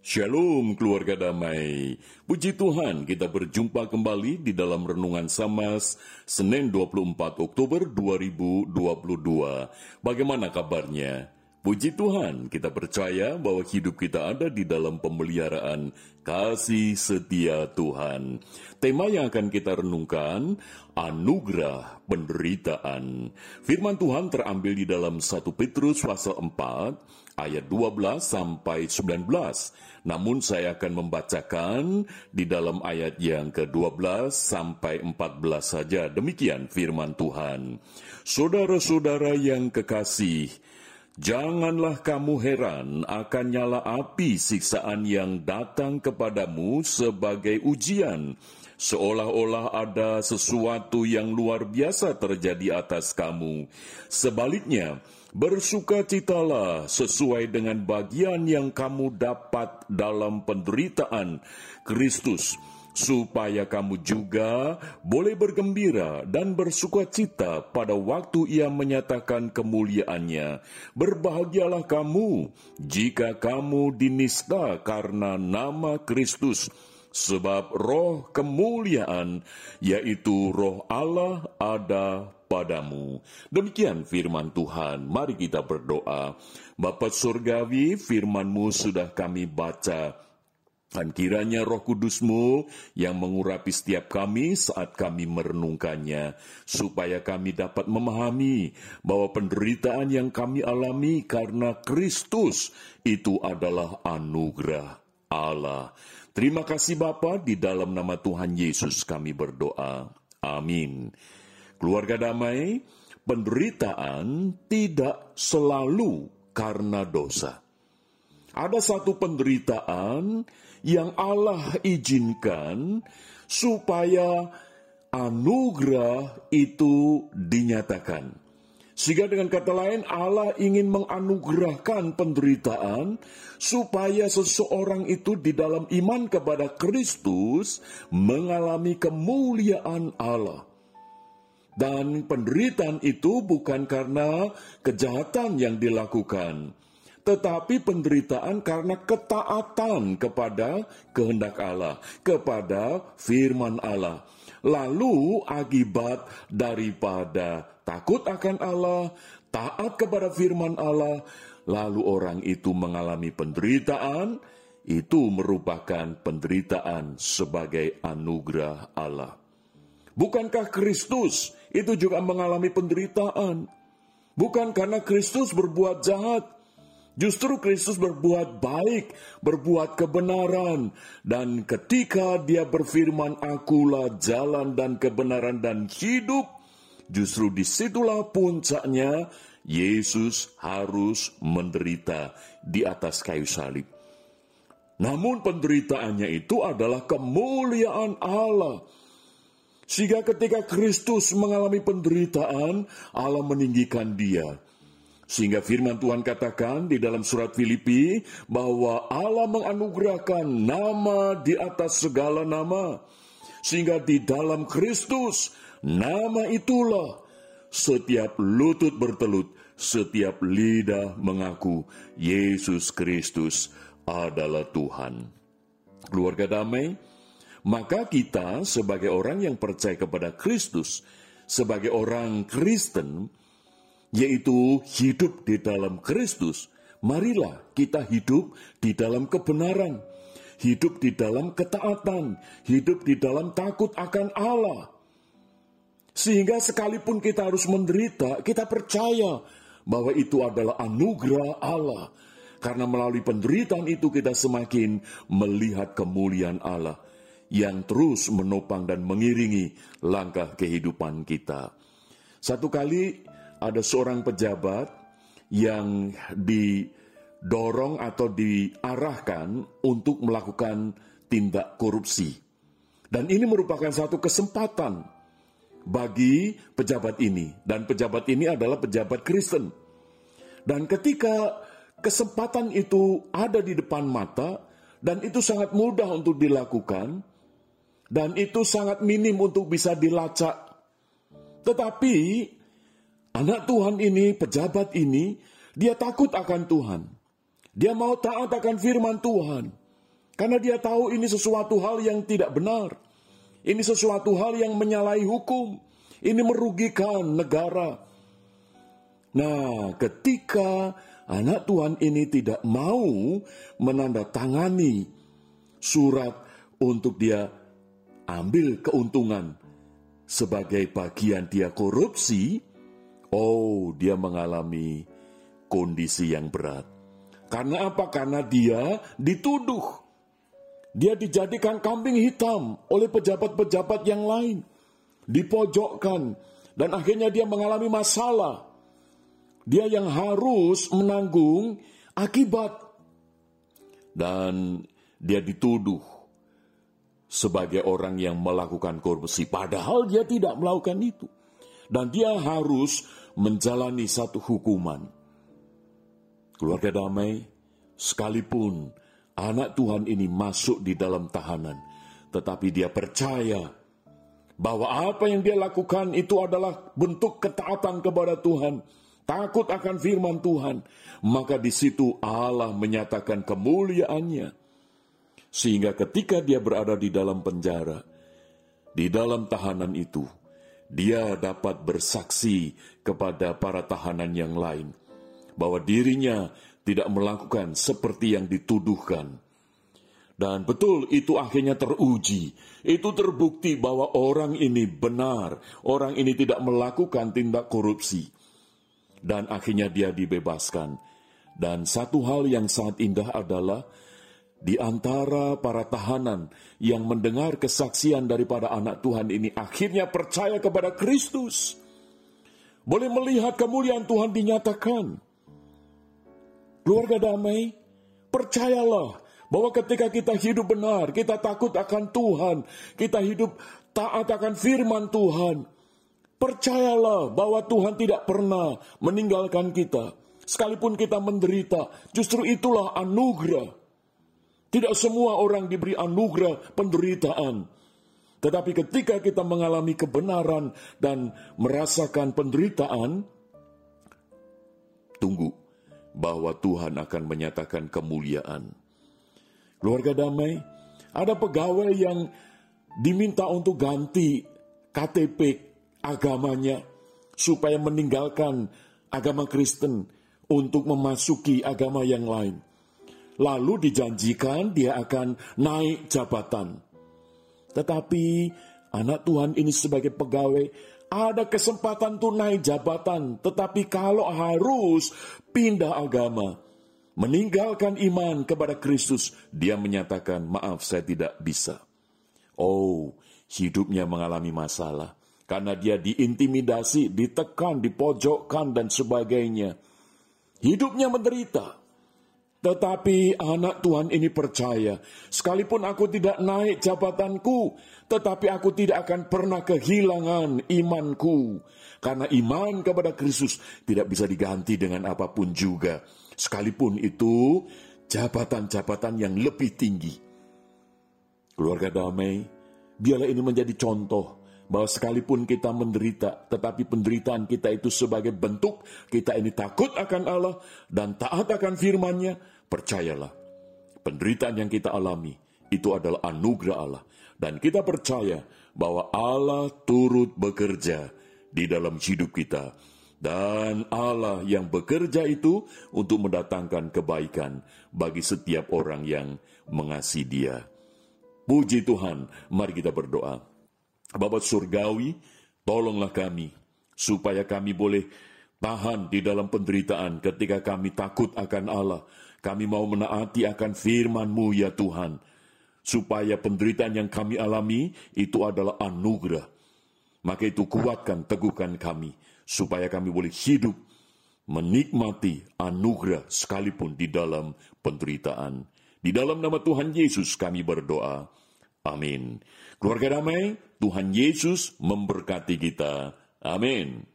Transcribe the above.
Shalom keluarga damai. Puji Tuhan kita berjumpa kembali di dalam Renungan Samas Senin 24 Oktober 2022. Bagaimana kabarnya? Puji Tuhan, kita percaya bahwa hidup kita ada di dalam pemeliharaan kasih setia Tuhan. Tema yang akan kita renungkan, anugerah penderitaan. Firman Tuhan terambil di dalam 1 Petrus pasal 4 ayat 12 sampai 19. Namun saya akan membacakan di dalam ayat yang ke-12 sampai 14 saja. Demikian firman Tuhan. Saudara-saudara yang kekasih, Janganlah kamu heran akan nyala api siksaan yang datang kepadamu sebagai ujian, seolah-olah ada sesuatu yang luar biasa terjadi atas kamu. Sebaliknya, bersukacitalah sesuai dengan bagian yang kamu dapat dalam penderitaan Kristus supaya kamu juga boleh bergembira dan bersuka cita pada waktu ia menyatakan kemuliaannya. Berbahagialah kamu jika kamu dinista karena nama Kristus, sebab roh kemuliaan, yaitu roh Allah ada padamu. Demikian firman Tuhan. Mari kita berdoa. Bapak Surgawi, firmanmu sudah kami baca dan kiranya roh kudusmu yang mengurapi setiap kami saat kami merenungkannya, supaya kami dapat memahami bahwa penderitaan yang kami alami karena Kristus itu adalah anugerah Allah. Terima kasih Bapa di dalam nama Tuhan Yesus kami berdoa. Amin. Keluarga damai, penderitaan tidak selalu karena dosa. Ada satu penderitaan yang Allah izinkan supaya anugerah itu dinyatakan. Sehingga dengan kata lain Allah ingin menganugerahkan penderitaan supaya seseorang itu di dalam iman kepada Kristus mengalami kemuliaan Allah. Dan penderitaan itu bukan karena kejahatan yang dilakukan, tetapi penderitaan karena ketaatan kepada kehendak Allah, kepada firman Allah. Lalu akibat daripada takut akan Allah, taat kepada firman Allah, lalu orang itu mengalami penderitaan, itu merupakan penderitaan sebagai anugerah Allah. Bukankah Kristus itu juga mengalami penderitaan? Bukan karena Kristus berbuat jahat, Justru Kristus berbuat baik, berbuat kebenaran, dan ketika Dia berfirman, "Akulah jalan dan kebenaran dan hidup," justru di situlah puncaknya Yesus harus menderita di atas kayu salib. Namun penderitaannya itu adalah kemuliaan Allah. Sehingga ketika Kristus mengalami penderitaan, Allah meninggikan dia sehingga firman Tuhan katakan di dalam surat Filipi bahwa Allah menganugerahkan nama di atas segala nama. Sehingga di dalam Kristus nama itulah setiap lutut bertelut, setiap lidah mengaku Yesus Kristus adalah Tuhan. Keluarga damai, maka kita sebagai orang yang percaya kepada Kristus, sebagai orang Kristen, yaitu hidup di dalam Kristus, marilah kita hidup di dalam kebenaran, hidup di dalam ketaatan, hidup di dalam takut akan Allah. Sehingga sekalipun kita harus menderita, kita percaya bahwa itu adalah anugerah Allah. Karena melalui penderitaan itu kita semakin melihat kemuliaan Allah yang terus menopang dan mengiringi langkah kehidupan kita. Satu kali ada seorang pejabat yang didorong atau diarahkan untuk melakukan tindak korupsi. Dan ini merupakan satu kesempatan bagi pejabat ini. Dan pejabat ini adalah pejabat Kristen. Dan ketika kesempatan itu ada di depan mata, dan itu sangat mudah untuk dilakukan, dan itu sangat minim untuk bisa dilacak. Tetapi Anak Tuhan ini, pejabat ini, dia takut akan Tuhan. Dia mau taat akan firman Tuhan. Karena dia tahu ini sesuatu hal yang tidak benar. Ini sesuatu hal yang menyalahi hukum. Ini merugikan negara. Nah, ketika anak Tuhan ini tidak mau menandatangani surat untuk dia ambil keuntungan sebagai bagian dia korupsi, oh, dia mengalami kondisi yang berat. Karena apa? Karena dia dituduh dia dijadikan kambing hitam oleh pejabat-pejabat yang lain. Dipojokkan. Dan akhirnya dia mengalami masalah. Dia yang harus menanggung akibat. Dan dia dituduh sebagai orang yang melakukan korupsi. Padahal dia tidak melakukan itu. Dan dia harus menjalani satu hukuman. Keluarga damai, sekalipun anak Tuhan ini masuk di dalam tahanan, tetapi dia percaya bahwa apa yang dia lakukan itu adalah bentuk ketaatan kepada Tuhan, takut akan firman Tuhan, maka di situ Allah menyatakan kemuliaannya. Sehingga ketika dia berada di dalam penjara, di dalam tahanan itu, dia dapat bersaksi kepada para tahanan yang lain bahwa dirinya tidak melakukan seperti yang dituduhkan. Dan betul itu akhirnya teruji. Itu terbukti bahwa orang ini benar. Orang ini tidak melakukan tindak korupsi. Dan akhirnya dia dibebaskan. Dan satu hal yang sangat indah adalah di antara para tahanan yang mendengar kesaksian daripada anak Tuhan ini akhirnya percaya kepada Kristus. Boleh melihat kemuliaan Tuhan dinyatakan Keluarga damai, percayalah bahwa ketika kita hidup benar, kita takut akan Tuhan, kita hidup taat akan firman Tuhan. Percayalah bahwa Tuhan tidak pernah meninggalkan kita. Sekalipun kita menderita, justru itulah anugerah. Tidak semua orang diberi anugerah penderitaan. Tetapi ketika kita mengalami kebenaran dan merasakan penderitaan, tunggu bahwa Tuhan akan menyatakan kemuliaan. Keluarga damai, ada pegawai yang diminta untuk ganti KTP agamanya supaya meninggalkan agama Kristen untuk memasuki agama yang lain. Lalu dijanjikan dia akan naik jabatan. Tetapi anak Tuhan ini sebagai pegawai ada kesempatan tuh naik jabatan, tetapi kalau harus pindah agama, meninggalkan iman kepada Kristus, dia menyatakan, "Maaf, saya tidak bisa." Oh, hidupnya mengalami masalah karena dia diintimidasi, ditekan, dipojokkan, dan sebagainya. Hidupnya menderita. Tetapi anak Tuhan ini percaya, sekalipun aku tidak naik jabatanku, tetapi aku tidak akan pernah kehilangan imanku. Karena iman kepada Kristus tidak bisa diganti dengan apa pun juga. Sekalipun itu jabatan-jabatan yang lebih tinggi. Keluarga damai, biarlah ini menjadi contoh bahwa sekalipun kita menderita, tetapi penderitaan kita itu sebagai bentuk kita ini takut akan Allah dan taat akan firman-Nya, percayalah, penderitaan yang kita alami itu adalah anugerah Allah. Dan kita percaya bahwa Allah turut bekerja di dalam hidup kita. Dan Allah yang bekerja itu untuk mendatangkan kebaikan bagi setiap orang yang mengasihi dia. Puji Tuhan, mari kita berdoa. Bapak Surgawi, tolonglah kami, supaya kami boleh tahan di dalam penderitaan ketika kami takut akan Allah. Kami mau menaati akan firman-Mu ya Tuhan, supaya penderitaan yang kami alami itu adalah anugerah. Maka itu kuatkan, teguhkan kami, supaya kami boleh hidup menikmati anugerah sekalipun di dalam penderitaan. Di dalam nama Tuhan Yesus kami berdoa. Amin. Keluarga damai, Tuhan Yesus memberkati kita. Amin.